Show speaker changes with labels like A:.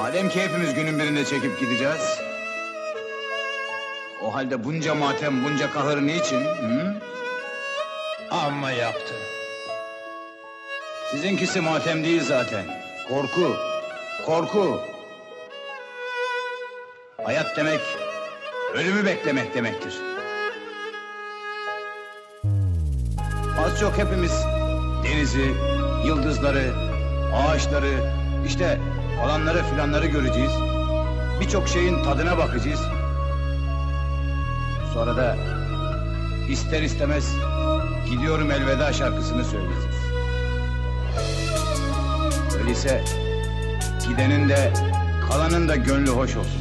A: Madem ki hepimiz günün birinde çekip gideceğiz... ...o halde bunca matem, bunca kahır niçin? Hı?
B: Amma yaptın.
A: Sizinkisi matem değil zaten. Korku. Korku. Hayat demek... ...ölümü beklemek demektir. Az çok hepimiz... ...denizi, yıldızları, ağaçları... ...işte falanları filanları göreceğiz. Birçok şeyin tadına bakacağız. Sonra da... ...ister istemez... ...gidiyorum elveda şarkısını söyleyeceğiz. Öyleyse gidenin de kalanın da gönlü hoş olsun.